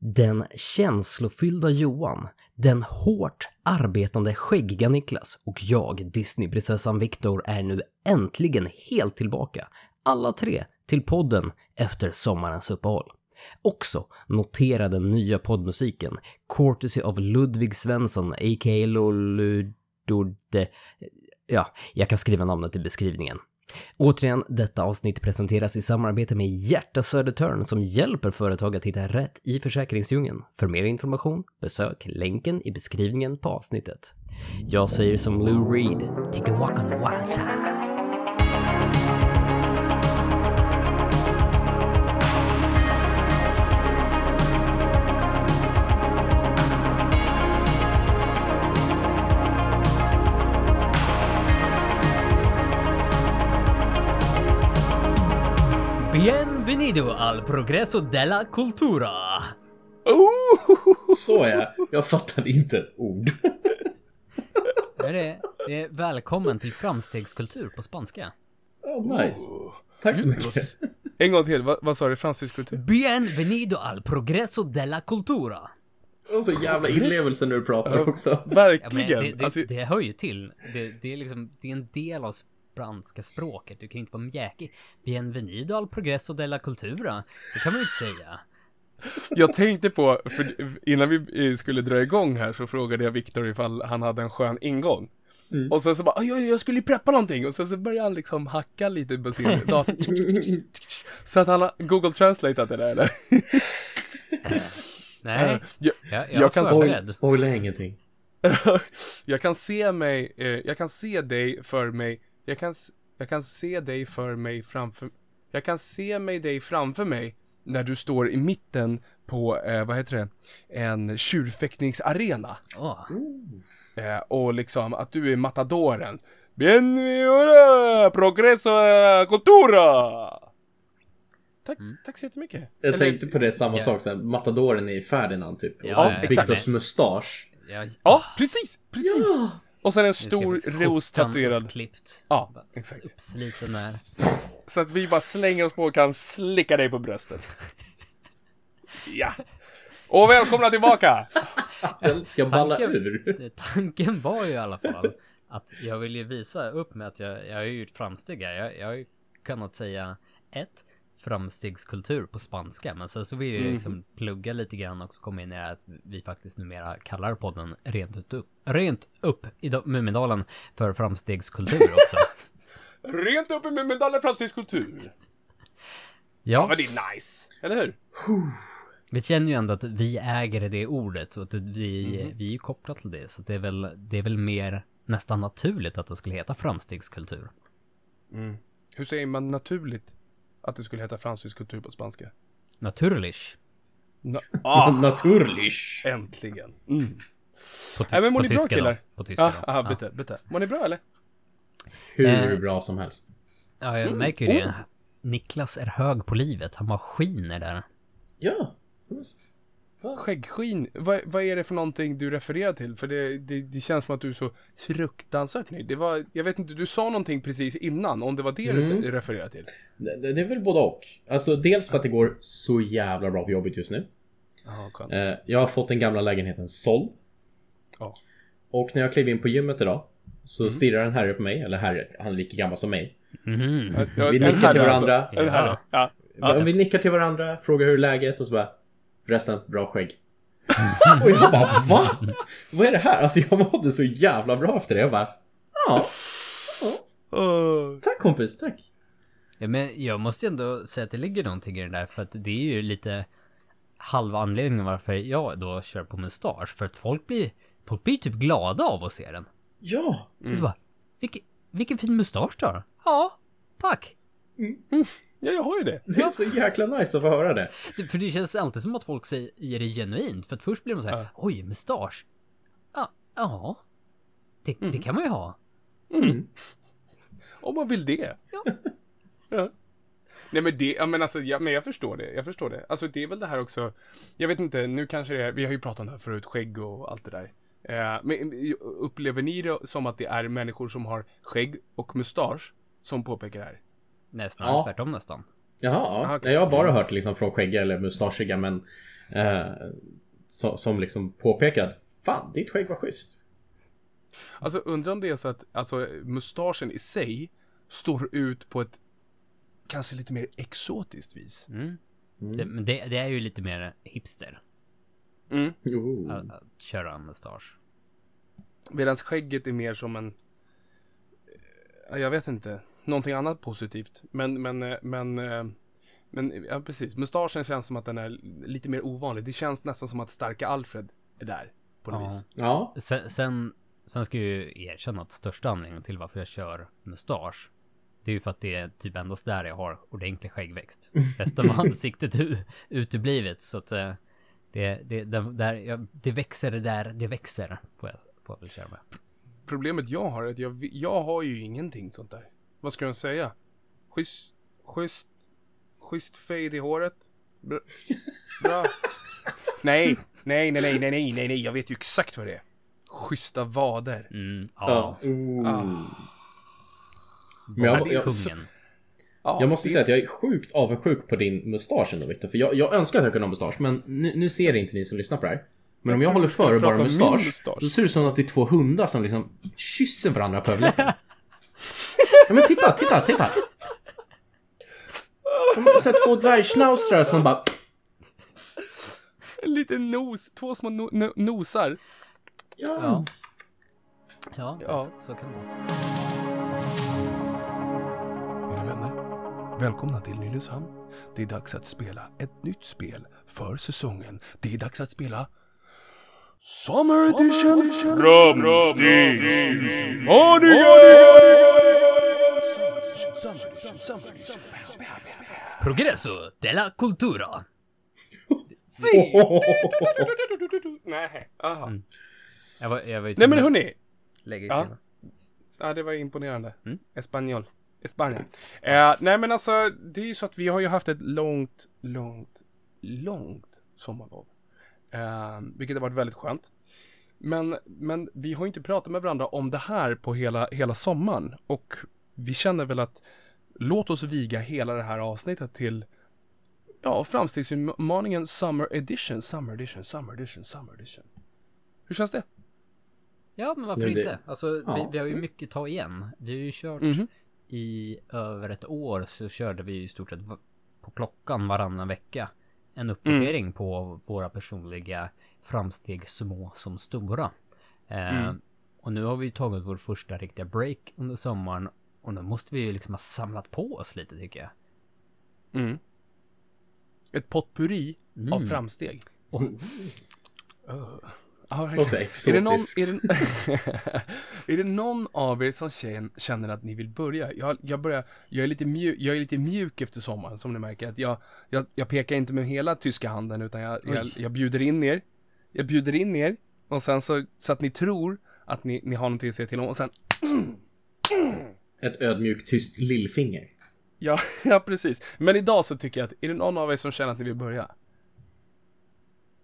Den känslofyllda Johan, den hårt arbetande skäggiga Niklas och jag, Disneyprinsessan Viktor, är nu äntligen helt tillbaka. Alla tre till podden efter sommarens uppehåll. Också notera den nya poddmusiken, courtesy av Ludvig Svensson, a.k.a. Loludode. Ja, jag kan skriva namnet i beskrivningen. Återigen, detta avsnitt presenteras i samarbete med Hjärta Södertörn som hjälper företag att hitta rätt i försäkringsdjungeln. För mer information, besök länken i beskrivningen på avsnittet. Jag säger som Lou Reed, take a walk on the wild side. Bienvenido al progresso della cultura. Oh! Så ja, jag fattade inte ett ord. Är det, det är välkommen till framstegskultur på spanska. Oh, nice. Tack så mycket. En gång till, vad, vad sa du? Framstegskultur? Bienvenido al progresso della cultura. Och så jävla inlevelse när du pratar också. Ja, Verkligen. det, det, alltså, det hör ju till. Det, det är liksom, det är en del av spanska språket. Du kan ju inte vara mjäkig. Bienvenido al progresso della cultura. Det kan man ju inte säga. jag tänkte på, för innan vi eh, skulle dra igång här så frågade jag Viktor ifall han hade en skön ingång. Mm. Och sen så bara, "Aj, jag, jag skulle ju preppa någonting och sen så började han liksom hacka lite på sin dator. så att han har Google translateat det där eller? Nej, jag, jag, jag, jag var kan förberedd. Spoila ingenting. jag kan se mig, eh, jag kan se dig för mig, jag kan, jag kan se dig för mig framför, jag kan se mig dig framför mig när du står i mitten på, eh, vad heter det, en tjurfäktningsarena. Åh, Eh, och liksom att du är matadoren. Bienvenido, progresso eh, cultura! Tack, tack så jättemycket. Jag Eller- tänkte på det, samma Ja. sak sen. Matadoren i Ferdinand typ. Ja, och så ja, exakt. Viktors mustasch. jag, Ja, precis, precis. Ja. Och sen en stor ros tatuerad. uppklippt. Ja, exakt. Uppsliten där. Så att vi bara slänger oss på och kan slicka dig på bröstet. Ja. Och välkomna tillbaka! Den ska balla Tanken- ur. Tanken var ju i alla fall att jag vill ju visa upp med att jag, jag har ju gjort framsteg här. Jag, jag har ju kunnat säga ett framstegskultur på spanska, men sen så vill jag ju liksom plugga lite grann och så komma in i att vi faktiskt numera kallar podden rent ut upp, rent upp i Mumindalen för framstegskultur också. Rent upp i Mumindalen framstegskultur. Ja, Men det är nice, eller hur? vi känner ju ändå att vi äger det ordet och att vi, vi är ju kopplat till det, så det är väl, det är väl mer nästan naturligt att det skulle heta framstegskultur. Hur säger man naturligt att det skulle heta framstegskultur på spanska? Naturlich. Na- ah, Naturlich. äntligen. Mm. På, Nej men mår på ni bra tyska då. killar? På tyska Ja, då. aha, Ja. bytte, bytte. Mår ni bra eller? Hur Eh. bra som helst. Ja, jag märker ju det. Niklas är hög på livet. Han bara skiner där. Ja. Skäggskinn, vad, vad är det för någonting du refererar till? För det, det, det känns som att du är så fruktansvärt nöjd. Det var, jag vet inte, du sa någonting precis innan, om det var det Mm. du refererade till. Det, det är väl både och. Alltså dels för att det går så jävla bra på jobbet just nu. Ja, skönt. Eh, Jag har fått den gamla lägenheten såld. Ja. Och när jag klev in på gymmet idag så stirrar en herre på mig, eller herre, han är lika gammal som mig. Ja, Vi nickar till alltså. varandra. En herre. Ja. Ja. Vi nickar till varandra, frågar hur läget och så bara Förresten, bra skägg. och jag bara va? Vad är det här? Alltså jag mådde så jävla bra efter det. Jag bara ja, tack kompis, tack. Ja, men jag måste ändå säga att det ligger någonting i det där, för att det är ju lite halva anledningen varför jag då kör på mustasch, för att folk blir, folk blir typ glada av att se den. Ja, Och så bara, vilken, vilken fin mustasch du har. Ja, tack. Ja, jag har ju det. det är så jäkla nice att få höra det. För det känns alltid som att folk säger det genuint, för att först blir de så här, oj, mustasch. Ja, ja. Det, det kan man ju ha. Om man vill det. Ja. ja. Nej men det, ja men alltså, ja, men jag förstår det, jag förstår det. Alltså det är väl det här också, jag vet inte, nu kanske det är, vi har ju pratat om det här förut, skägg och allt det där. Eh, men upplever ni det som att det är människor som har skägg och mustasch som påpekar det här? Nej, snarare Ja. tvärtom nästan. Jaha, Ah, ja. okej. jag har bara hört liksom från skäggiga eller mustaschiga men eh, so, som liksom påpekar att fan, ditt skägg var schysst. Alltså undrar om det är så att alltså, mustaschen i sig står ut på ett kanske lite mer exotiskt vis. Det, men det, det är ju lite mer hipster Mm. Jo. att, att köra en mustasch. Medan skägget är mer som en... Jag vet inte. Någonting annat positivt. Men, men, eh, men... eh, Men, ja precis. Mustaschen känns som att den är lite mer ovanlig. Det känns nästan som att starka Alfred är där. På något Ja. vis. Ja, Sen, sen, sen ska jag ju erkänna att största anledningen till varför jag kör mustasch det är ju för att det är typ endast där jag har ordentlig skäggväxt. Resten av ansiktet är uteblivet så att eh, det, det, det, där, det växer där det växer. Får jag, får jag väl köra med. Problemet jag har är att jag, jag har ju ingenting sånt där vad ska man säga? Schysst, schysst, schysst fade i håret. Bra. Bra. nej, nej, nej, nej, nej, nej, nej, jag vet ju exakt vad det är. Schyssta vader. Mm, ja. ja. Oh. Jag, ja, jag måste säga att jag är sjukt avundsjuk på din mustasch ändå Victor, för jag, jag önskar att jag kunde ha mustasch, men nu, nu ser det inte ni som lyssnar på det här. Men om jag, jag håller för bara mustasch, mustasch, så ser det ut som att det är två hundar som liksom kysser varandra på överläppen. ja men titta, titta, titta! Som så två dvärgschnauzrar som bara... En liten nos, två små no, no, nosar. Ja. Ja. Ja, Ja. Så, så kan det vara. Mina vänner, välkomna till Nynäshamn. Det är dags att spela ett nytt spel för säsongen. Det är dags att spela Summer Edition Progresso della cultura. Nej, aha. Jag var, jag var Nej men hörni. Ja. Ja, det var imponerande. Mm. Espanol. Spanien. Eh, nej men alltså, det är ju så att vi har ju haft ett långt, långt, långt sommarlov. Eh, vilket har varit väldigt skönt. Men, men vi har ju inte pratat med varandra om det här på hela, hela sommaren. Och vi känner väl att låt oss viga hela det här avsnittet till Ja, framstegsutmaningen Summer Edition, Summer Edition, Summer Edition, Summer Edition. Hur känns det? Ja, men varför det- inte? Alltså, vi, Ja. vi har ju mycket att ta igen. Vi har ju kört Mhm. i över ett år så körde vi i stort sett på klockan varannan vecka. En uppdatering Mm. på våra personliga framsteg små som stora. Eh, Mm. Och nu har vi tagit vår första riktiga break under sommaren och nu måste vi ju liksom ha samlat på oss lite tycker jag. Mm. Ett potpurri Mm. av framsteg. Och- Oh. Ja, Också är det, någon, är, det, är det någon av er som kän- känner att ni vill börja? Jag, jag, börjar, jag, är lite mjuk, jag är lite mjuk efter sommaren, som ni märker. Att jag, jag, jag pekar inte med hela tyska handen, utan jag, jag, jag bjuder in er. Jag bjuder in er, och sen så, så att ni tror att ni, ni har någonting att säga till om, och sen Ett ödmjukt tyst lillfinger. Ja, ja, precis. Men idag så tycker jag att, är det någon av er som känner att ni vill börja?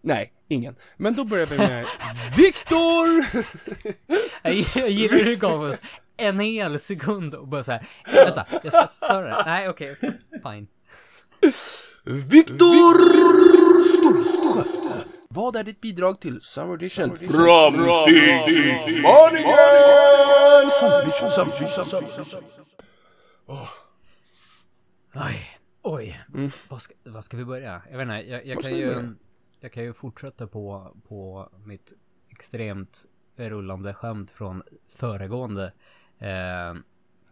Nej, ingen. Men då börjar vi med Viktor! Jag, gillar hur du gav oss en hel sekund och bara så här. Vänta, jag ska ta det. Nej, okej, fine. Viktor Storskö. Vad är ditt bidrag till Summer Edition? Framstegsutmaningen! Edition. Oj, oj. Vad, ska, vad ska vi börja? Jag vet inte, jag, jag Var kan ju... Jag kan ju fortsätta på, på mitt extremt rullande skämt från föregående eh,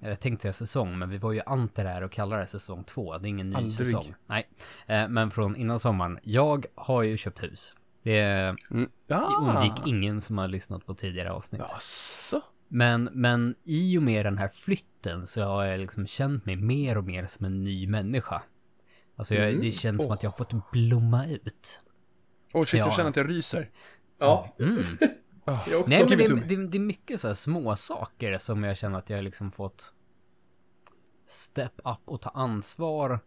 jag tänkte säga säsong, men vi var ju anti det här och kallar det säsong två. Det är ingen ny Aldrig. säsong. Nej, eh, men från innan sommaren. Jag har ju köpt hus. Det Mm. Undgick ingen som har lyssnat på tidigare avsnitt. Jaså? Men, men i och med den här flytten så har jag liksom känt mig mer och mer som en ny människa. Alltså jag, det känns som att jag har fått blomma ut. Åh shit, Ja. jag känner att jag ryser. Ja, Mm. jag också. Nej men det, det, det är mycket så här små saker som jag känner att jag liksom fått step up och ta ansvar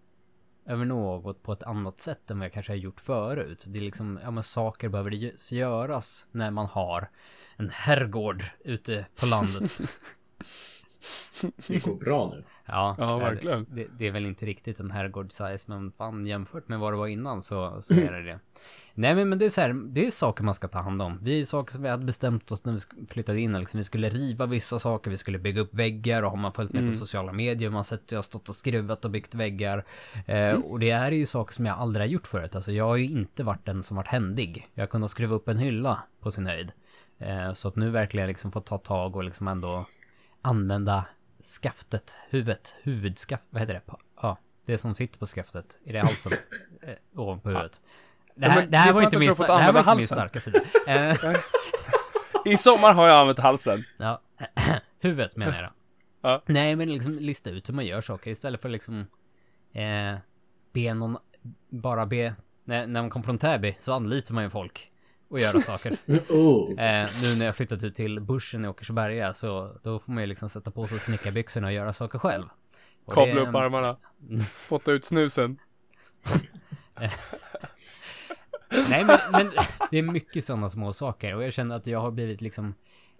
över något på ett annat sätt än vad jag kanske har gjort förut. Det är liksom, ja men saker behöver göras när man har en herrgård ute på landet. Det går bra nu. Ja, Ja, verkligen. Det, det är väl inte riktigt en herrgård-size, men fan jämfört med vad det var innan så, så är det det. Nej, men, men det är så här, det är saker man ska ta hand om. Vi är saker som vi hade bestämt oss när vi flyttade in. Liksom, vi skulle riva vissa saker, vi skulle bygga upp väggar och har man följt med på sociala medier, man har sett att jag har stått och skruvat och byggt väggar. Eh, och det är ju saker som jag aldrig har gjort förut. Alltså, jag har ju inte varit den som varit händig. Jag kunnat skruva upp en hylla på sin höjd. Eh, så att nu verkligen liksom få ta tag och liksom ändå använda skaftet, huvudet, huvudskaft, vad heter det? Ja, det som sitter på skaftet. Är det halsen? eh, ovanpå huvudet. Det här, det här var inte min, det här var inte min starka sida. Eh, I sommar har jag använt halsen. ja, huvudet menar jag då. Ja. Nej, men liksom lista ut hur man gör saker istället för liksom eh, be någon, bara be, när, när man kom från Täby så anlitar man ju folk och göra saker. Oh. Eh, nu när jag flyttat ut till börsen i Åkersberga så då får man ju liksom sätta på sig snickarbyxorna och göra saker själv. Och Kavla det- upp armarna. Spotta ut snusen. Nej men, men det är mycket sådana små saker och jag känner att jag har blivit liksom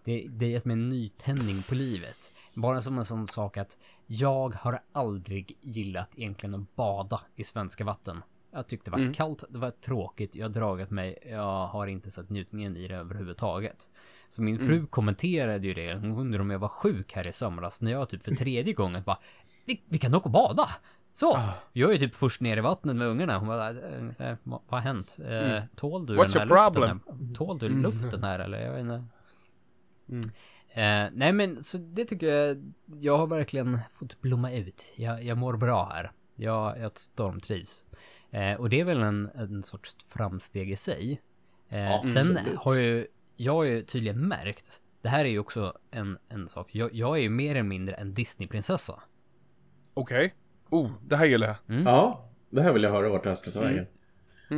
det, det har gett mig en nytändning på livet. Bara som en sån sak att jag har aldrig gillat egentligen att bada i svenska vatten. Jag tyckte det var kallt, det var tråkigt, jag har dragit mig, jag har inte sett njutningen i det överhuvudtaget. Så min fru kommenterade ju det, hon undrade om jag var sjuk här i somras när jag typ för tredje gången bara vi, vi kan åka och bada! Så! Jag är typ först ner i vattnet med ungarna. Hon bara, eh, vad har hänt? Eh, Tål du What's den här luften? Här? Tål du luften här eller? Jag vet inte. Eh, nej men så det tycker jag, jag har verkligen fått blomma ut. Jag, jag mår bra här. Jag, jag stormtrivs. Eh, och det är väl en, en sorts framsteg i sig. Eh, sen Absolut. har ju, jag har ju tydligen märkt, det här är ju också en, en sak, jag, jag är ju mer eller mindre en Disneyprinsessa. Okej. Oh, det här gillar jag. Ja, det här vill jag höra vart det här ska ta vägen.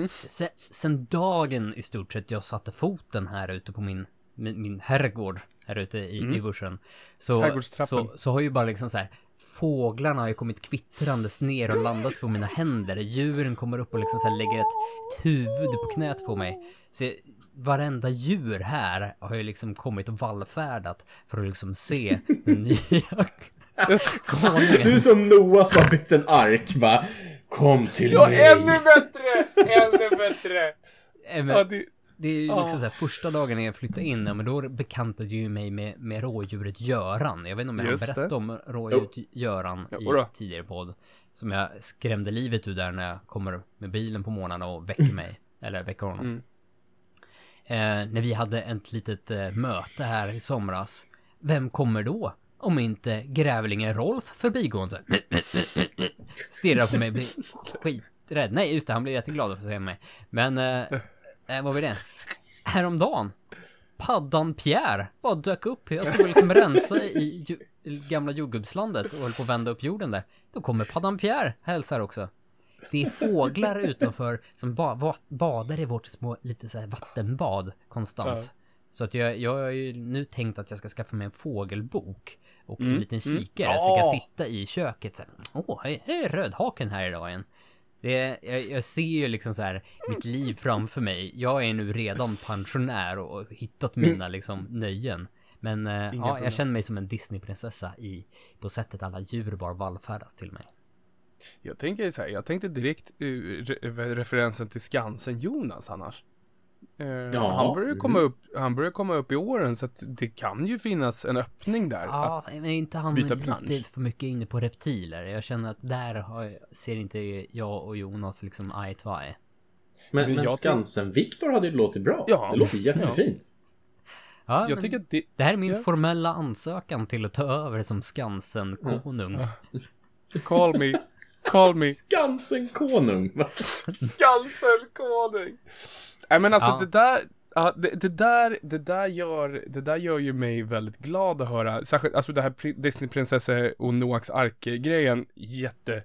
Sen, sen dagen i stort sett jag satte foten här ute på min, min, min herrgård här ute i, i bushen. Så, så, så har ju bara liksom så här Fåglarna har ju kommit kvittrandes ner och landat på mina händer. Djuren kommer upp och liksom så här lägger ett, ett huvud på knät på mig. Så jag- varenda djur här har ju liksom kommit och vallfärdat för att liksom se den nya konungen. Du som Noah som har byggt en ark, va? Kom till Ja, mig. ännu bättre! Ännu bättre! Eh, men- Ja, det, är ju liksom så här, första dagen när jag flyttade in, ja, men då bekantade ju mig med, med rådjuret Göran. Jag vet inte om jag har berättat det. om rådjuret Göran Jo i då. tidigare podd. Som jag skrämde livet ur där när jag kommer med bilen på morgnarna och väcker mig. Eller väcker honom. Mm. Eh, när vi hade ett litet eh, möte här i somras. Vem kommer då? Om inte grävlingen Rolf förbigående. Stirrar på mig, blir skiträdd. Nej, just det, han blev jätteglad att få se mig. Men, eh, eh, vad var det? Häromdagen, paddan Pierre bara dök upp. Jag stod och liksom rensade i ju, gamla jordgubbslandet och höll på att vända upp jorden där. Då kommer paddan Pierre, hälsar också. Det är fåglar utanför som ba va badar i vårt små, lite så här vattenbad konstant. Ja. Så att jag, jag har ju nu tänkt att jag ska skaffa mig en fågelbok och en liten mm. kikare så jag kan sitta i köket så här. Åh, här är rödhaken här idag igen. Det jag, jag ser ju liksom så här mitt liv framför mig. Jag är nu redan pensionär och, hittat mina liksom nöjen. Men eh, ja, jag känner mig som en Disneyprinsessa i, på sättet alla djur bara vallfärdas till mig. jag tänker så här, jag tänkte direkt uh, re referensen till Skansen-Jonas annars. Eh, Ja. Han börjar ju komma upp, han börjar komma upp i åren så att det kan ju finnas en öppning där. Ja, att, men är inte han byta lite för mycket inne på reptiler? Jag känner att där har, ser inte jag och Jonas liksom eye to eye. Men, Men Skansen-Viktor hade ju låtit bra. Ja. Det låter jättefint. Ja, jag tycker att det, det här är min Ja. formella ansökan till att ta över som Skansen-konung. call me, call me. Skansen-konung. Skansen-konung! Nej men alltså Ja. det där, ja, det, det där, det där gör, det där gör ju mig väldigt glad att höra. Särskilt, alltså det här pri- Disneyprinsessor och Noaks ark-grejen, jätte,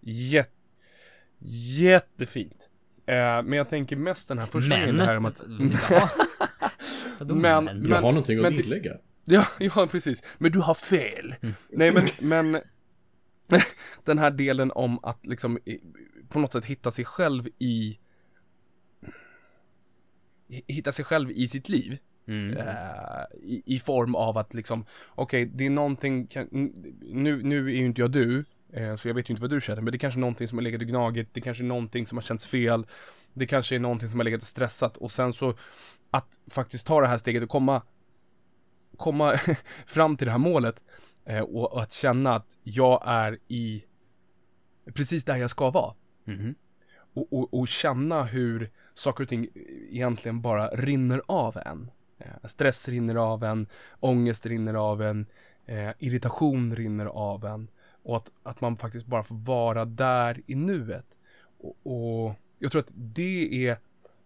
jätte, jättefint. Eh, men jag tänker mest den här första grejen, det här om att... Vadå Men- men? Jag Men- har någonting att men- tillägga. Ja, ja, precis. Men du har fel. Nej, men, men den här delen om att liksom på något sätt hitta sig själv i hitta sig själv i sitt liv. Eh, i, I form av att liksom, okej, det är någonting, nu, nu är ju inte jag du, eh, så jag vet ju inte vad du känner, men det är kanske är någonting som har legat och gnagit, det kanske är någonting som har känts fel, det kanske är någonting som har legat och stressat och sen så att faktiskt ta det här steget och komma, komma fram till det här målet eh, och, och att känna att jag är i precis där jag ska vara. Mhm. Och, och, och känna hur saker och ting egentligen bara rinner av en. Eh, stress rinner av en, ångest rinner av en, eh, irritation rinner av en. Och att, att man faktiskt bara får vara där i nuet. Och, och jag tror att det är,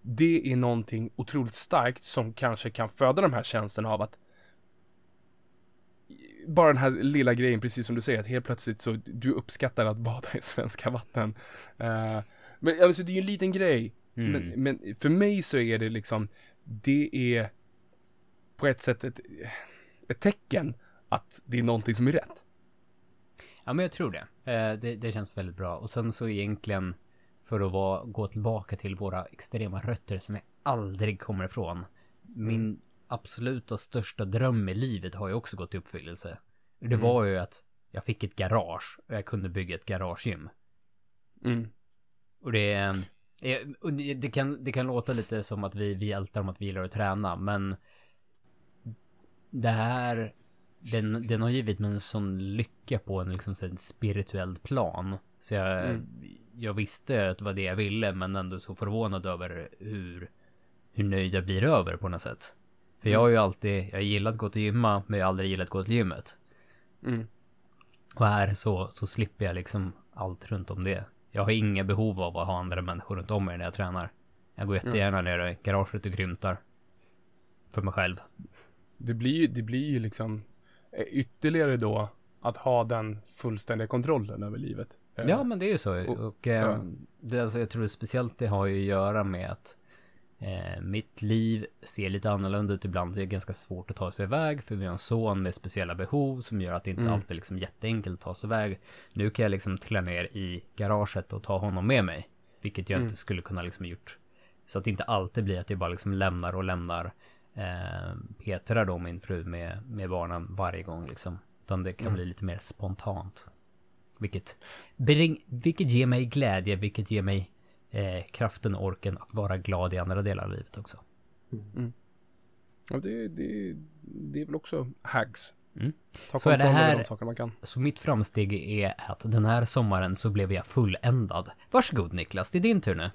det är någonting otroligt starkt som kanske kan föda de här känslorna av att bara den här lilla grejen, precis som du säger, att helt plötsligt så du uppskattar att bada i svenska vatten. Eh, men alltså, det är ju en liten grej. Mm. Men, men för mig så är det liksom, det är på ett sätt ett, ett tecken att det är någonting som är rätt. Ja, men jag tror det. Eh, det. Det känns väldigt bra. Och sen så egentligen för att vara, gå tillbaka till våra extrema rötter som jag aldrig kommer ifrån. Min absoluta största dröm i livet har ju också gått i uppfyllelse. Det var ju att jag fick ett garage och jag kunde bygga ett garagegym. Mm. Och det är... eh, det- kan, det kan låta lite som att vi, vi ältar om att vi gillar att träna, men det här, den, den har givit mig en sån lycka på en liksom så spirituell plan. Så jag, jag visste att det var det jag ville, men ändå så förvånad över hur, hur nöjd jag blir över på något sätt. För jag har ju alltid, jag har gillat att gå till gymma, men jag har aldrig gillat att gå till gymmet. Mm. Och här så, så slipper jag liksom allt runt om det. Jag har inga behov av att ha andra människor runt om mig när jag tränar. Jag går jättegärna ner i garaget och grymtar. För mig själv. Det blir ju, det blir ju liksom eh, ytterligare då att ha den fullständiga kontrollen över livet. Eh, Ja, men det är ju så. och- Och, eh, ja. det, alltså, jag tror speciellt det har ju att göra med att eh, mitt liv ser lite annorlunda ut ibland. Det är ganska svårt att ta sig iväg för vi har en son med speciella behov som gör att det inte Mm. alltid är liksom jätteenkelt att ta sig iväg. Nu kan jag liksom trilla ner i garaget och ta honom med mig. Vilket jag Mm. inte skulle kunna liksom gjort. Så att det inte alltid blir att jag bara liksom lämnar och lämnar eh, Petra då, min fru, med, med barnen varje gång liksom. Utan det kan Mm. bli lite mer spontant. Vilket, bring, vilket ger mig glädje, vilket ger mig eh, kraften och orken att vara glad i andra delar av livet också. Ja, det, det, det är väl också hags. Mm. Ta Så är det här- de saker man kan. Så mitt framsteg är att den här sommaren så blev jag fulländad. Varsågod Niklas, det är din tur nu.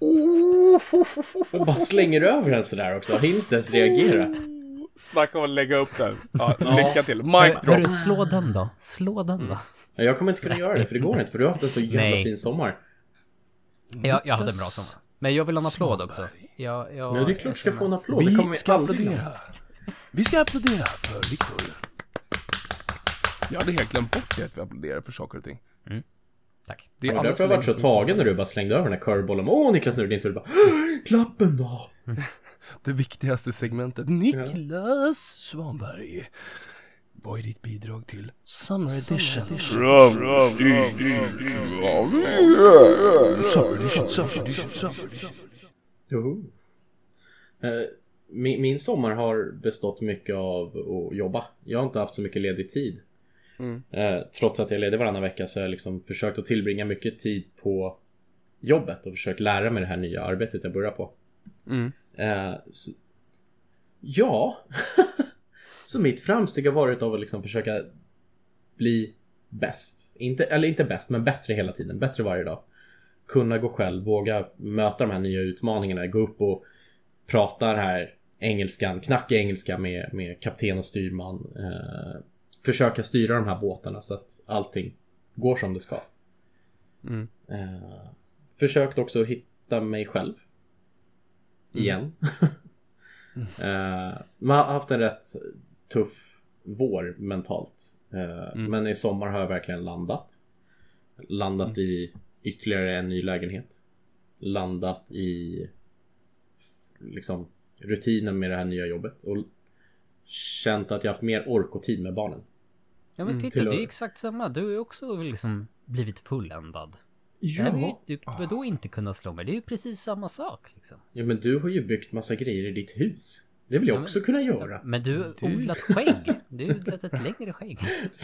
Och bara slänger över den sådär också. Inte ens reagera. Snacka om att lägga upp den. Ja, lycka till. Mic Hör, drop. hörru, slå den då. Slå den då. Ja, Jag kommer inte kunna göra det, för det går inte, för du har haft en så jävla Nej. fin sommar. Jag, jag hade en bra sommar. Men jag vill ha en applåd också. Jag, jag, Men det är klart du ska få en applåd, det kommer vi ska applådera. Vi ska applådera för Viktor. Jag hade helt glömt bort det, att vi applåderar för saker och ting. Tack. Det alldeles därför jag varit så tagen när du bara slängde över den här curvebollen. Åh Niklas, nu är det din tur. Bara, klappen då! Det viktigaste segmentet. Niklas Svanberg. Vad är ditt bidrag till Summer Edition? Summer Edition, Summer Edition, Summer Edition. Min, min sommar har bestått mycket av att jobba. Jag har inte haft så mycket ledig tid. Eh, Trots att jag är ledig varannan vecka så har jag liksom försökt att tillbringa mycket tid på jobbet och försökt lära mig det här nya arbetet jag börjar på. Mm. Eh, så, ja. så mitt framsteg har varit av att liksom försöka bli bäst. Inte, eller inte bäst, men bättre hela tiden. Bättre varje dag. Kunna gå själv, våga möta de här nya utmaningarna, gå upp och prata den här engelskan, knacka engelska med, med kapten och styrman. Eh, försöka styra de här båtarna så att allting går som det ska. Mm. Eh, försökt också hitta mig själv. Igen. eh, man har haft en rätt tuff vår mentalt. Eh, Men i sommar har jag verkligen landat. Landat i ytterligare en ny lägenhet. Landat i liksom rutinen med det här nya jobbet. Och känt att jag haft mer ork och tid med barnen. Ja men titta, till det är exakt samma. Du har ju också liksom blivit fulländad. Ju, du, vadå inte kunna slå mig? Det är ju precis samma sak liksom. Ja men du har ju byggt massa grejer i ditt hus. Det vill jag också kunna göra. Men du har odlat skägg. Du har odlat ett längre skägg.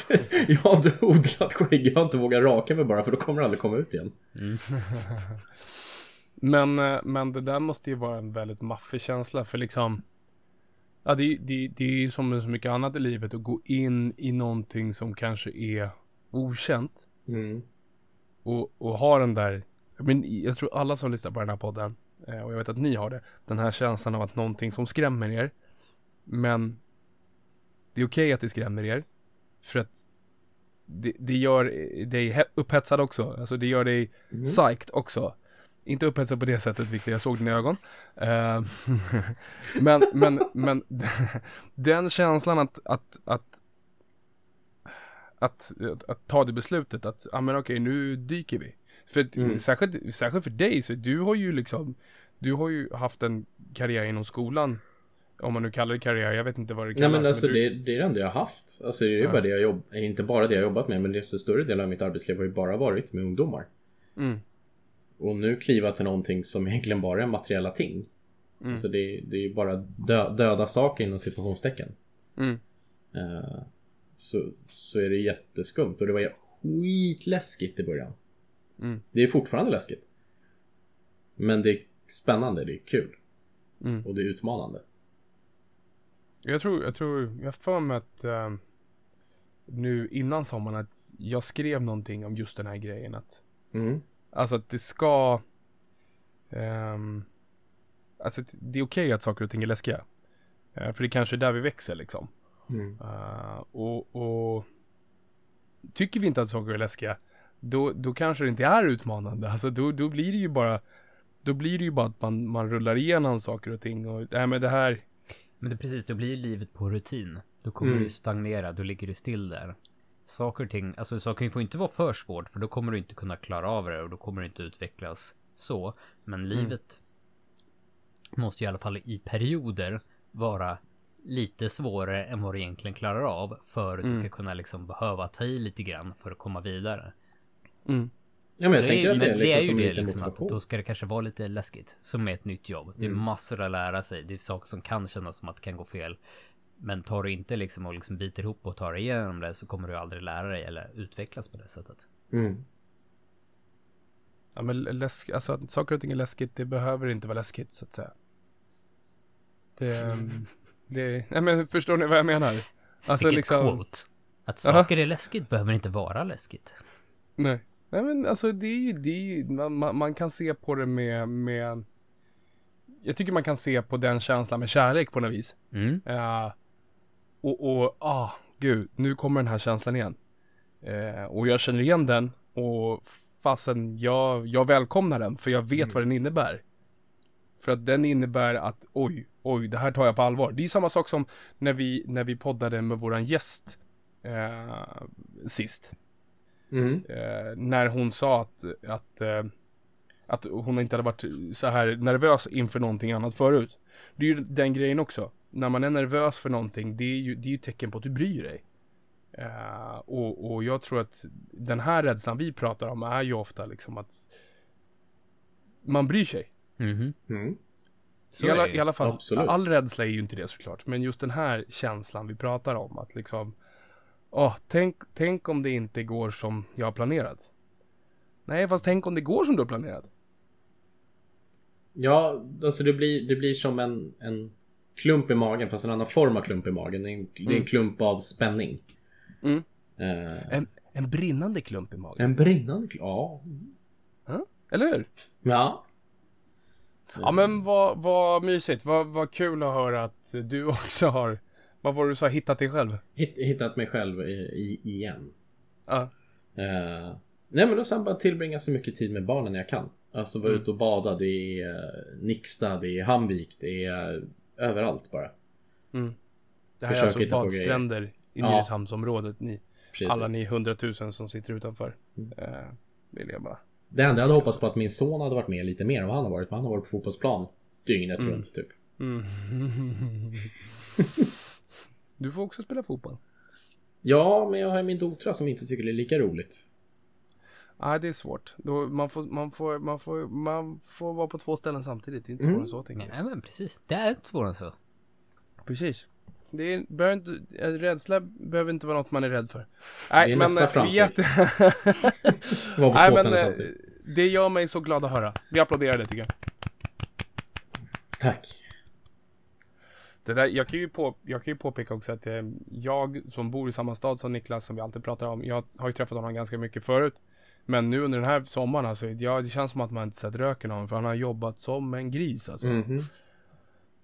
Jag har inte odlat skägg, jag har inte vågat raka mig bara för då kommer det aldrig komma ut igen. Men, eh, men det där måste ju vara en väldigt maffig känsla för liksom Ja, det, det, det är ju som med så mycket annat i livet att gå in i någonting som kanske är okänt Mm. och, och ha den där men jag tror alla som lyssnar på den här podden och jag vet att ni har det. Den här känslan av att någonting som skrämmer er. Men det är okej att det skrämmer er. För att det, det gör dig he- upphetsad också. Alltså det gör dig psyched också. Inte upphetsad på det sättet, Victor, jag såg dina ögon. Eh, men, men, men den känslan att, att, att, att, att, att ta det beslutet att, ja men okej, nu dyker vi. För Mm. särskilt, särskilt för dig, så du har ju liksom, du har ju haft en karriär inom skolan. Om man nu kallar det karriär, jag vet inte vad det Nej kallas. men alltså du, det, det är det enda jag har haft. Alltså det är ju Ja. bara det jag jobb, inte bara det jag jobbat med, men det är så större del av mitt arbetsliv har ju bara varit med ungdomar. Mm, Och nu kliva till någonting som egentligen bara är materiella ting. Mm. Alltså det, det är ju bara dö, döda saker inom situationstecken. mm, Eh, så, så är det jätteskumt och det var skitläskigt i början. Mm. Det är fortfarande läskigt. Men det är spännande, det är kul. mm. Och det är utmanande. Jag tror, jag tror, jag för mig att eh, nu innan sommaren att jag skrev någonting om just den här grejen att Mm. Alltså att det ska... ehm, alltså det är okej att saker och ting är läskiga. Eh, för det kanske är där vi växer liksom. Mm. Eh, och, och tycker vi inte att saker är läskiga, då, då kanske det inte är utmanande. Alltså då, då blir det ju bara då blir det ju bara att man, man rullar igenom saker och ting och, nej men det här, Men det precis, då blir livet på rutin. Då kommer Mm. du stagnera, då ligger du still där. Saker och ting, alltså saker får inte vara för svårt för då kommer du inte kunna klara av det och då kommer du inte utvecklas så. Men livet måste i alla fall i perioder vara lite svårare än vad du egentligen klarar av för att du ska kunna liksom behöva ta i lite grann för att komma vidare. Mm, Ja men jag Det tänker är, att det är liksom det är ju det liten liksom att motivation. då ska det kanske vara lite läskigt. Som med ett nytt jobb. Det är massor att lära sig. Det är saker som kan kännas som att det kan gå fel. Men tar du inte liksom och liksom biter ihop och tar igenom det så kommer du aldrig lära dig eller utvecklas på det sättet. Mm. ja men läsk, alltså att saker och ting är läskigt, det behöver inte vara läskigt så att säga. Det, ehm, det, nej men förstår ni vad jag menar? Alltså Vilket liksom, quote. Att saker är läskigt behöver inte vara läskigt. Nej. Nej men alltså det är ju, det är ju man, man, kan se på det med, med Jag tycker man kan se på den känslan med kärlek på något vis. Mm. Eh, och, och, ah, gud, nu kommer den här känslan igen. Eh, och jag känner igen den och fasen, jag, jag välkomnar den för jag vet vad den innebär. För att den innebär att, oj, oj, det här tar jag på allvar. Det är samma sak som när vi, när vi poddade med våran gäst eh, sist. Mm. Eh, när hon sa att, att, eh, att hon inte hade varit så här nervös inför någonting annat förut. Det är ju den grejen också. När man är nervös för någonting, det är ju, det är ju tecken på att du bryr dig. Eh, och, och jag tror att den här rädslan vi pratar om är ju ofta liksom att man bryr sig. Mhm. Mm. Så I alla. I alla fall, Absolut. all rädsla är ju inte det såklart. Men just den här känslan vi pratar om, att liksom... Åh, tänk, tänk om det inte går som jag har planerat. Nej, fast tänk om det går som du har planerat. Ja, alltså det blir, det blir som en, en klump i magen fast en annan form av klump i magen. Det är en, det är en klump av spänning. Mm. Eh, En, en brinnande klump i magen. en brinnande klump, ja. Eller hur? Ja. Ja, men vad, vad mysigt. Vad, vad kul att höra att du också har... Vad var det du sa? Hittat dig själv? Hitt, hittat mig själv i, i, igen. Ja. Eh, nej men då sen bara tillbringa så mycket tid med barnen jag kan. Alltså vara ute och bada. Det är uh, Nixta, det är Hamvik, det är eh, överallt bara. Det här Försök är alltså badstränder i. Nynäshamnsområdet. Ni, Precis. alla ni hundratusen som sitter utanför. Eh, vill jag bara. Det enda jag hade hoppats på att min son hade varit med lite mer än vad han har varit. Han har varit på fotbollsplan dygnet runt typ. Du får också spela fotboll. Ja, men jag har min dotra som inte tycker det är lika roligt. Nej, det är svårt. Då, man, får, man, får, man, får, man får vara på två ställen samtidigt. Det är inte svårare än så, tänker jag. Nej men precis. Det är inte svårare än så. Precis. Det är, behöver inte, eh, rädsla behöver inte vara något man är rädd för. Nej, Det är men... nästa eh, framsteg. jätte- Var på Nej, två men ställen eh, samtidigt. det gör mig så glad att höra. Vi applåderar det tycker jag. Tack. Det där, jag, kan ju på, jag kan ju påpeka också att eh, jag som bor i samma stad som Niklas, som vi alltid pratar om, jag har ju träffat honom ganska mycket förut. Men nu under den här sommaren, alltså, ja, det känns som att man inte sett röken av honom, för han har jobbat som en gris alltså. Mhm.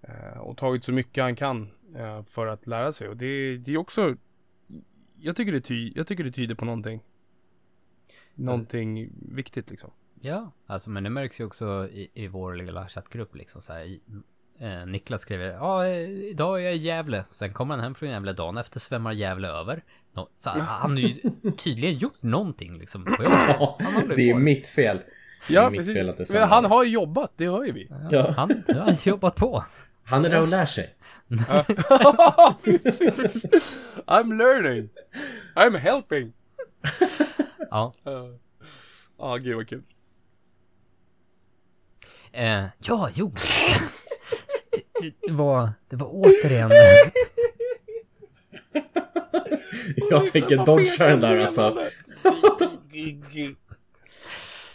Eh, och tagit så mycket han kan eh, för att lära sig. Och det, det är också, jag tycker det, ty, jag tycker det tyder på någonting. Någonting viktigt liksom. Ja, alltså men det märks ju också i, i vår lilla chattgrupp liksom så här. Eh, Niklas skriver, ja eh, idag är jag i Gävle. Sen kommer han hem från Gävle dagen efter svämmar Gävle över. Så han har ju tydligen gjort någonting liksom på jobbet. Det är mitt fel. Det Ja, mitt precis. fel att det Men han har ju jobbat, det hör ju vi. Ja. Han han har jobbat på. Han är där och lär sig. Precis. I'm learning. I'm helping. Ja. Ja, ah, gud vad kul. Eh, ja, jo. Det, var, det var återigen... Jag tänker dodga den där alltså.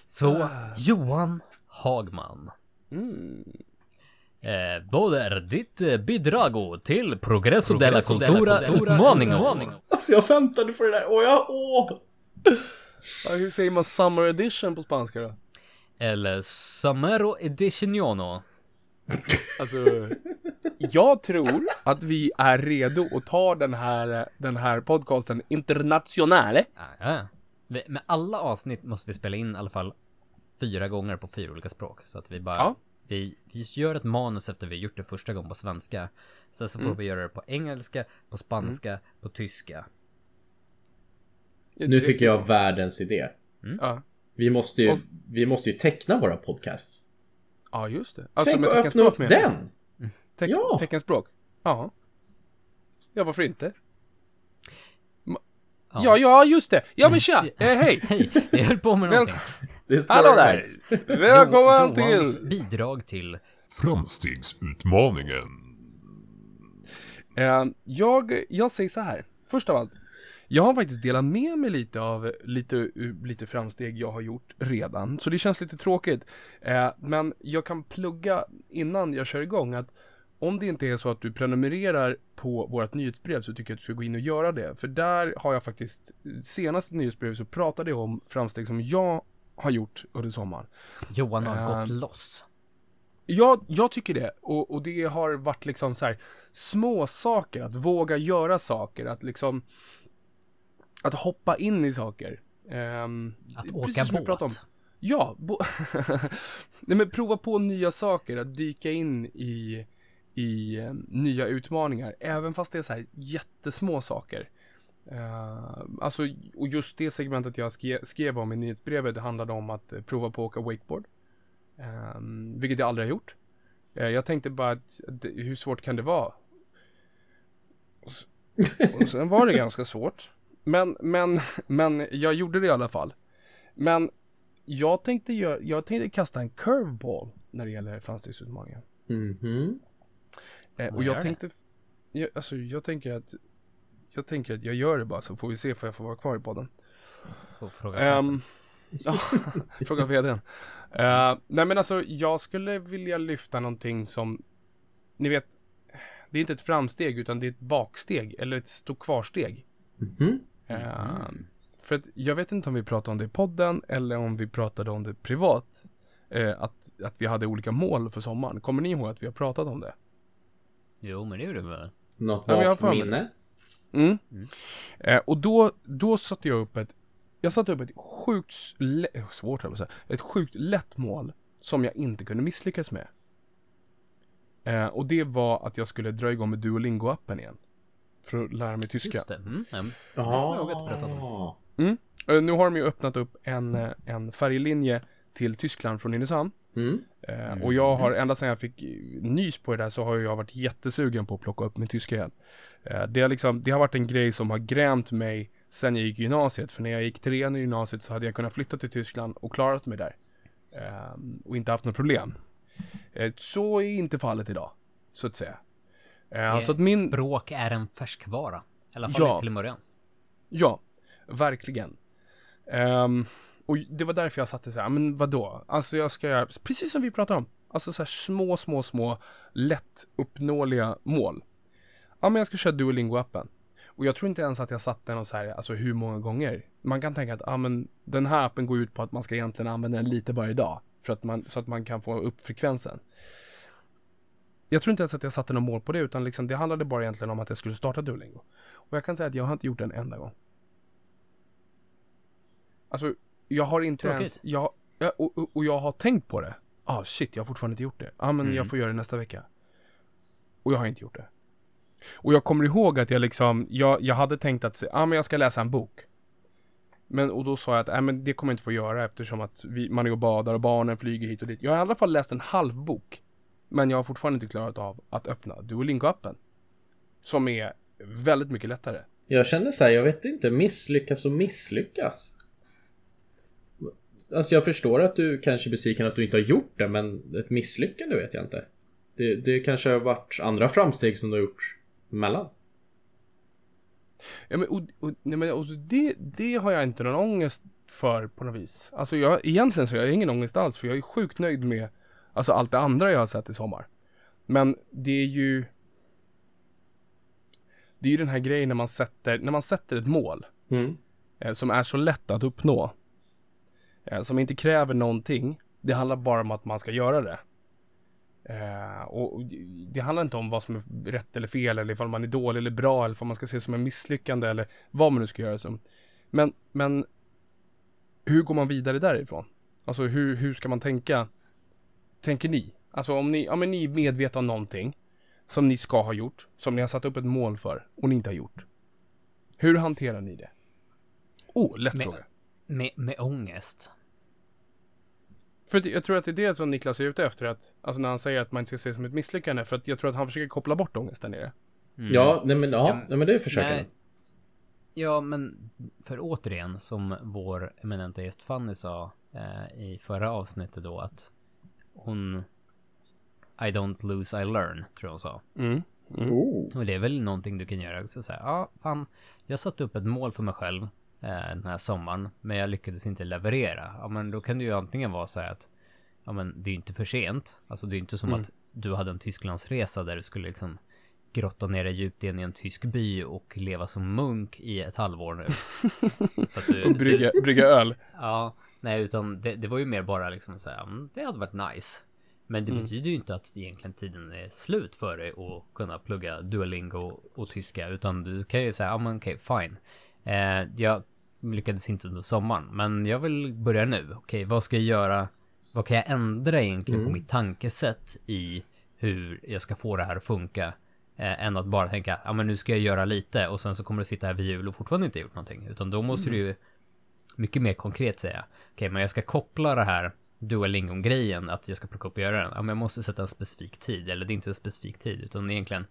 Så, Johan Hagman. Mm. Eh, vad är ditt eh, bidrag till Progresso della Cultura utmaningen? Alltså jag väntade på det där. Åh, jag, åh. Ja, hur säger man summer edition på spanska då? Eller Samero Ediciono. Alltså, jag tror att vi är redo att ta den här, den här podcasten internationale. Ja, Med alla avsnitt måste vi spela in i alla fall fyra gånger på fyra olika språk. Så att vi bara... Ja. Vi, vi gör ett manus efter vi gjort det första gången på svenska. Sen så får vi göra det på engelska, på spanska, på tyska. Nu fick jag världens idé. Ja, Vi måste ju, vi måste ju teckna våra podcasts. Ja just det. Alltså Tänk med att öppna upp den! Teck, Ja. Teckenspråk. Ja. Ja, varför inte? Ja. Ja, ja, just det. Ja, men tja. Eh, hej. Hej, jag höll på med någonting. Hallå där. Välkommen Jo- Johans till... bidrag till... Framstegsutmaningen. Eh, jag, jag säger så här. Först av allt. Jag har faktiskt delat med mig lite av lite, lite framsteg jag har gjort redan, så det känns lite tråkigt. Eh, men jag kan plugga innan jag kör igång att om det inte är så att du prenumererar på vårt nyhetsbrev så tycker jag att du ska gå in och göra det. För där har jag faktiskt, senaste nyhetsbrevet så pratade jag om framsteg som jag har gjort under sommaren. Johan har Eh, gått loss. Jag, jag tycker det. Och, och det har varit liksom så här små saker, att våga göra saker, att liksom att hoppa in i saker. Ehm, Att åka pratade om. båt. Ja, bo- Nej, men prova på nya saker, att dyka in i, i eh, nya utmaningar, även fast det är så här jättesmå saker. Eh, alltså, och just det segmentet jag skrev, skrev om i nyhetsbrevet, det handlade om att eh, prova på att åka wakeboard. Um, vilket jag aldrig har gjort. Eh, jag tänkte bara att, att hur svårt kan det vara? Och, och sen var det ganska svårt. Men, men, men jag gjorde det i alla fall. Men jag tänkte, gö- jag tänkte kasta en curveball när det gäller framstegsutmaningen. Mhm. Eh, Får och jag tänkte, jag, alltså jag tänker att, jag tänker att jag gör det bara så får vi se för jag får vara kvar i podden. Får fråga ja, fråga vdn. Uh, nej men alltså, jag skulle vilja lyfta någonting som, ni vet, det är inte ett framsteg utan det är ett baksteg, eller ett stå kvar-steg. Mhm. Eh, För att jag vet inte om vi pratade om det i podden eller om vi pratade om det privat. eh, att, att vi hade olika mål för sommaren. Kommer ni ihåg att vi har pratat om det? Jo, men det gjorde vi väl? Något vagt minne? Mm. Eh, och då, då satte jag upp ett, jag satte upp ett sjukt, eh, svårt att säga, ett sjukt lätt mål som jag inte kunde misslyckas med. Eh, och det var att jag skulle dra igång med Duolingo-appen igen. För att lära mig tyska. Just det. Mm, ja. Ja. jag berättat Eh, nu har de ju öppnat upp en, eh, en färjelinje till Tyskland från Nynäshamn. Mm. Eh, och jag har, ända sedan jag fick nys på det där så har jag varit jättesugen på att plocka upp min tyska igen. Det, har liksom, det har varit en grej som har grämt mig sen jag gick gymnasiet. För när jag gick trean i gymnasiet så hade jag kunnat flytta till Tyskland och klarat mig där. Eh, och inte haft några problem. Eh, så är inte fallet idag, så att säga. Eh, så att min... Språk är en färskvara. I alla fall Ja. till en början. Ja, verkligen. Ehm, och det var därför jag satte så här, men vadå? Alltså jag ska göra, precis som vi pratade om. Alltså så här små, små, små, lätt uppnåeliga mål. Ja, men jag ska köra Duolingo-appen. Och jag tror inte ens att jag satte den och så här, alltså hur många gånger. Man kan tänka att, ja men den här appen går ut på att man ska egentligen använda den lite varje dag. För att man, så att man kan få upp frekvensen. Jag tror inte ens att jag satte något mål på det, utan liksom, det handlade bara egentligen om att jag skulle starta Duolingo. Och jag kan säga att jag har inte gjort det en enda gång. Alltså, jag har inte Tråkigt. ens... Jag, ja, och, och, och jag har tänkt på det. Ah, shit, jag har fortfarande inte gjort det. Ja, ah, men Mm. jag får göra det nästa vecka. Och jag har inte gjort det. Och jag kommer ihåg att jag liksom, jag, jag hade tänkt att, ja ah, men jag ska läsa en bok. Men, och då sa jag att, nej men det kommer jag inte få göra eftersom att vi, man är och badar och barnen flyger hit och dit. Jag har i alla fall läst en halv bok. Men jag har fortfarande inte klarat av att öppna Duolingo-appen. Som är väldigt mycket lättare. Jag känner så här, jag vet inte, misslyckas och misslyckas. Alltså jag förstår att du kanske är besviken att du inte har gjort det, men ett misslyckande vet jag inte. Det, det kanske har varit andra framsteg som du har gjort emellan. Ja, men, och, och, nej, men, och det, det har jag inte någon ångest för på något vis. Alltså jag, egentligen så har jag ingen ångest alls, för jag är sjukt nöjd med alltså, allt det andra jag har sett i sommar. Men det är ju... Det är ju den här grejen när man sätter, när man sätter ett mål Mm. eh, som är så lätt att uppnå. Eh, som inte kräver någonting. Det handlar bara om att man ska göra det. Eh, och det handlar inte om vad som är rätt eller fel eller ifall man är dålig eller bra eller vad man ska se som en misslyckande eller vad man nu ska göra som. Men, men hur går man vidare därifrån? Alltså hur, hur ska man tänka? Tänker ni? Alltså om ni, ja men ni är medvetna om någonting som ni ska ha gjort, som ni har satt upp ett mål för och ni inte har gjort. Hur hanterar ni det? Oh, lätt Men- fråga. Med, med ångest. För jag tror att det är det som Niklas är ute efter, att, alltså när han säger att man inte ska se det som ett misslyckande, för att jag tror att han försöker koppla bort ångesten i det. Mm. Ja, nej men, ja, Ja, nej, men det försöker han. Ja, men för återigen, som vår eminenta gäst Fanny sa eh, i förra avsnittet då, att hon... I don't lose, I learn, tror jag hon sa. Mm. Oh. Och det är väl någonting du kan göra också säga, ja, fan, jag satte upp ett mål för mig själv den här sommaren, men jag lyckades inte leverera. Ja, men då kan det ju antingen vara så här att, ja, men det är inte för sent. Alltså, det är inte som Mm. att du hade en Tysklandsresa där du skulle liksom grotta ner dig djupt in i en tysk by och leva som munk i ett halvår nu. så att du, Och brygga, brygga öl. Ja, nej, utan det, det var ju mer bara liksom så här, mm, det hade varit nice. Men det betyder ju inte att egentligen tiden är slut för dig att kunna plugga Duolingo och tyska, utan du kan ju säga, ja men okej, fine. Eh, jag lyckades inte under sommaren, men jag vill börja nu. Okej, vad ska jag göra? Vad kan jag ändra egentligen på mitt tankesätt i hur jag ska få det här att funka? Eh, än att bara tänka, ja men nu ska jag göra lite och sen så kommer du sitta här vid jul och fortfarande inte gjort någonting. Utan då måste du ju mycket mer konkret säga. Okej, men jag ska koppla det här Duolingo-grejen, att jag ska plocka upp och göra den. Ja, men jag måste sätta en specifik tid, eller det är inte en specifik tid, utan egentligen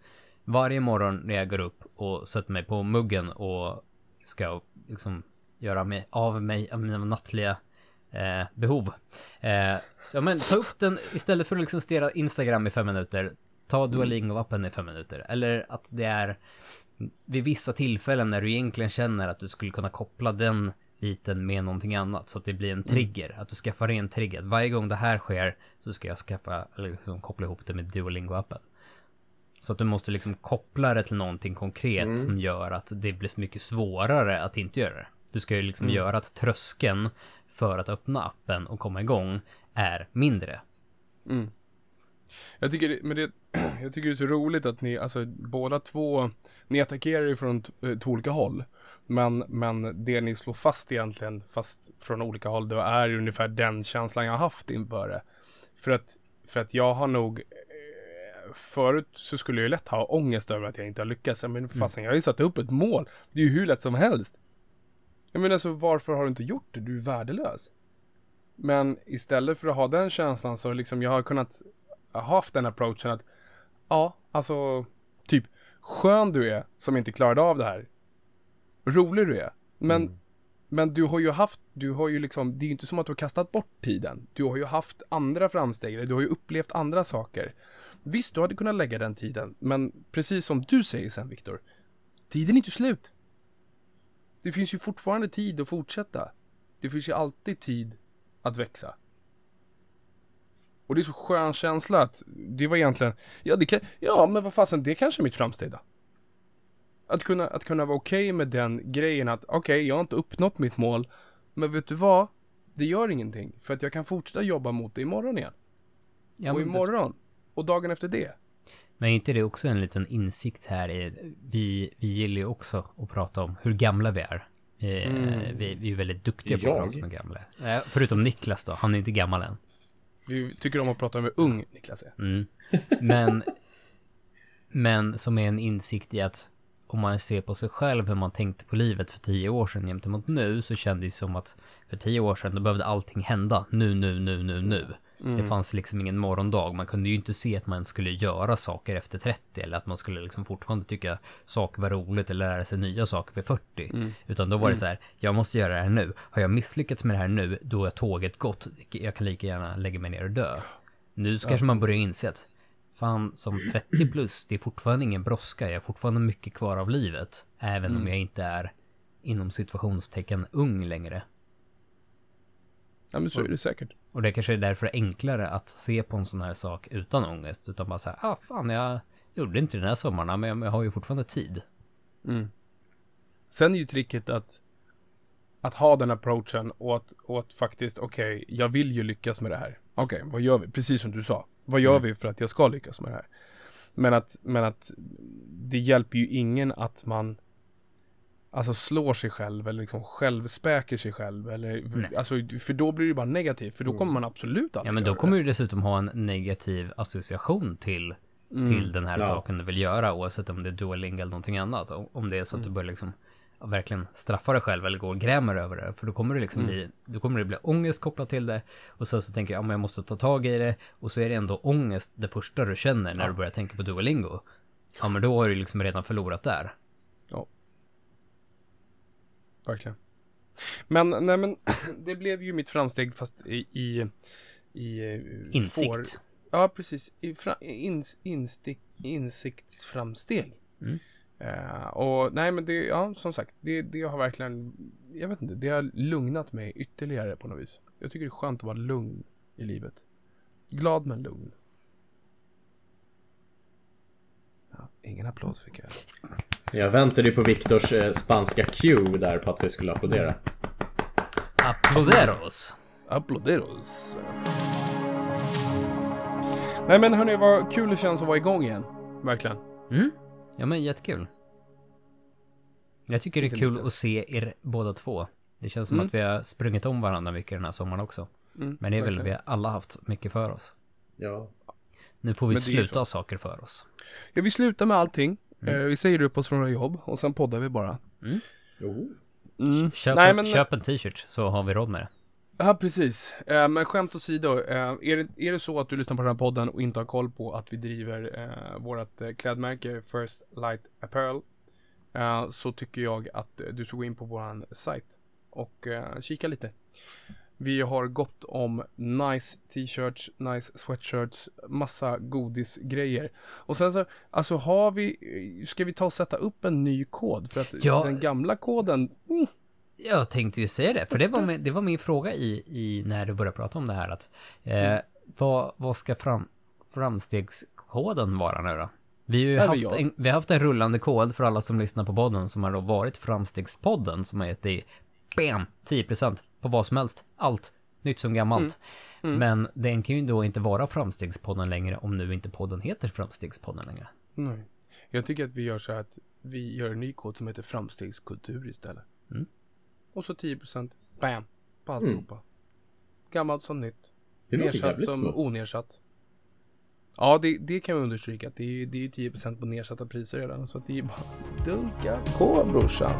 varje morgon när jag går upp och sätter mig på muggen och ska liksom göra mig av mig av mina nattliga eh, behov. Eh, så ja, men ta upp den istället för att liksom stirra Instagram i fem minuter. Ta Duolingo-appen i fem minuter. Eller att det är vid vissa tillfällen när du egentligen känner att du skulle kunna koppla den biten med någonting annat så att det blir en trigger. Att du skaffar en trigger. Att varje gång det här sker så ska jag skaffa, eller liksom koppla ihop det med Duolingo-appen. Så att du måste liksom koppla det till någonting konkret som gör att det blir så mycket svårare att inte göra det. Du ska ju liksom göra att tröskeln för att öppna appen och komma igång är mindre. Jag tycker, men det, jag tycker det är så roligt att ni, alltså båda två, ni attackerar ju från eh, två olika håll. Men, men det ni slår fast egentligen, fast från olika håll, det är ju ungefär den känslan jag har haft inför det. För att, för att jag har nog, förut så skulle jag ju lätt ha ångest över att jag inte har lyckats. Men fastän jag har ju satt upp ett mål. Det är ju hur lätt som helst. Jag menar så varför har du inte gjort det? Du är värdelös. Men istället för att ha den känslan så liksom jag har kunnat ha haft den approachen att ja, alltså typ skön du är som inte klarade av det här. Rolig du är. Men, Men du har ju haft, du har ju liksom, det är ju inte som att du har kastat bort tiden. Du har ju haft andra framsteg, du har ju upplevt andra saker. Visst, du hade kunnat lägga den tiden, men precis som du säger sen, Viktor. Tiden är inte slut. Det finns ju fortfarande tid att fortsätta. Det finns ju alltid tid att växa. Och det är så skön känsla att det var egentligen, ja det kan, ja men vad fasen, det är kanske är mitt framsteg. Att kunna, att kunna vara okej okay med den grejen att okej, okay, jag har inte uppnått mitt mål, men vet du vad? Det gör ingenting, för att jag kan fortsätta jobba mot det imorgon igen. Ja, och imorgon. Och dagen efter det. Men är inte det också en liten insikt här i, vi, vi gillar ju också att prata om hur gamla vi är. Mm. Vi, vi, är väldigt duktiga på att prata om gamla. Förutom Niklas då, han är inte gammal än. Vi tycker om att prata med ung Niklas. Mm. Men, men som är en insikt i att om man ser på sig själv hur man tänkte på livet för tio år sedan jämte mot nu så kändes det som att för tio år sedan då behövde allting hända nu, nu, nu, nu, nu. Mm. Det fanns liksom ingen morgondag. Man kunde ju inte se att man skulle göra saker efter 30 eller att man skulle liksom fortfarande tycka saker var roligt eller lära sig nya saker för 40. Mm. Utan då var det mm. så här, jag måste göra det här nu. Har jag misslyckats med det här nu, då är tåget gått. Jag kan lika gärna lägga mig ner och dö. Nu så kanske man börjar inse att fan som 30 plus, det är fortfarande ingen brådska. Jag har fortfarande mycket kvar av livet. Även mm. om jag inte är inom situationstecken ung längre. Ja men så är det säkert. Och det kanske är därför enklare att se på en sån här sak utan ångest. Utan bara säga, ah fan jag gjorde inte den här sommaren men jag har ju fortfarande tid. Mm. Sen är ju tricket att att ha den approachen och att, och att faktiskt, okej, okay, jag vill ju lyckas med det här. Okej, okay, vad gör vi? Precis som du sa. Vad gör mm. vi för att jag ska lyckas med det här? Men att, men att det hjälper ju ingen att man alltså slår sig själv eller liksom självspäker sig själv eller, Nej. alltså, för då blir det bara negativt, för då kommer man absolut aldrig Ja, men då kommer du dessutom ha en negativ association till, mm. till den här ja. saken du vill göra, oavsett om det är dueling eller någonting annat. Om det är så att mm. du börjar liksom verkligen straffa dig själv eller går och grämer över det. För då kommer det liksom mm. bli, då kommer det bli ångest kopplat till det. Och sen så tänker jag, ja men jag måste ta tag i det. Och så är det ändå ångest det första du känner när ja. du börjar tänka på Duolingo. Ja men då har du liksom redan förlorat där. Ja. Verkligen. Men, nej men, det blev ju mitt framsteg fast i... i, i eh, Insikt. Får. Ja, precis. I fra, ins, instick, insiktsframsteg. Mm. Uh, och nej men det, ja som sagt, det, det har verkligen, jag vet inte, det har lugnat mig ytterligare på något vis. Jag tycker det är skönt att vara lugn i livet. Glad men lugn. Ja, ingen applåd fick jag. Jag väntade ju på Viktors eh, spanska cue där på att vi skulle applådera. Applåderos. Applåderos. Nej men hörni, vad kul det känns att vara igång igen. Verkligen. Mm. Ja men jättekul. Jag tycker det är kul att se er båda två. Det känns som mm. att vi har sprungit om varandra mycket den här sommaren också. Mm, men det är väl vi har alla haft mycket för oss. Ja. Nu får vi sluta saker för oss. Ja, vi slutar med allting. Mm. Eh, vi säger upp oss från våra jobb och sen poddar vi bara. Mm. Mm. Köp, Nej, men... köp en t-shirt så har vi råd med det. Ja, precis. Eh, men skämt åsido, eh, är, det, är det så att du lyssnar på den här podden och inte har koll på att vi driver eh, vårt eh, klädmärke First Light Apparel så tycker jag att du ska gå in på våran sajt och kika lite. Vi har gott om nice t-shirts, nice sweatshirts, massa godisgrejer. Och sen så, alltså har vi, ska vi ta och sätta upp en ny kod? För att ja. den gamla koden, mm. Jag tänkte ju säga det, för det var min, det var min fråga i, i när du började prata om det här att eh, mm. vad, vad ska fram, framstegskoden vara nu då? Vi har ju haft en, vi har haft en rullande kod för alla som lyssnar på podden som har då varit Framstegspodden som har gett dig BAM! 10% på vad som helst. Allt. Nytt som gammalt. Mm. Mm. Men den kan ju då inte vara Framstegspodden längre om nu inte podden heter Framstegspodden längre. Nej. Jag tycker att vi gör så här att vi gör en ny kod som heter Framstegskultur istället. Mm. Och så 10% BAM! På alltihopa. Mm. Gammalt som nytt. Det Nersatt som smutt. onersatt. Ja, det, det kan vi understryka. Det är, det är 10% på nedsatta priser redan. Så att det är bara dunka på brorsan.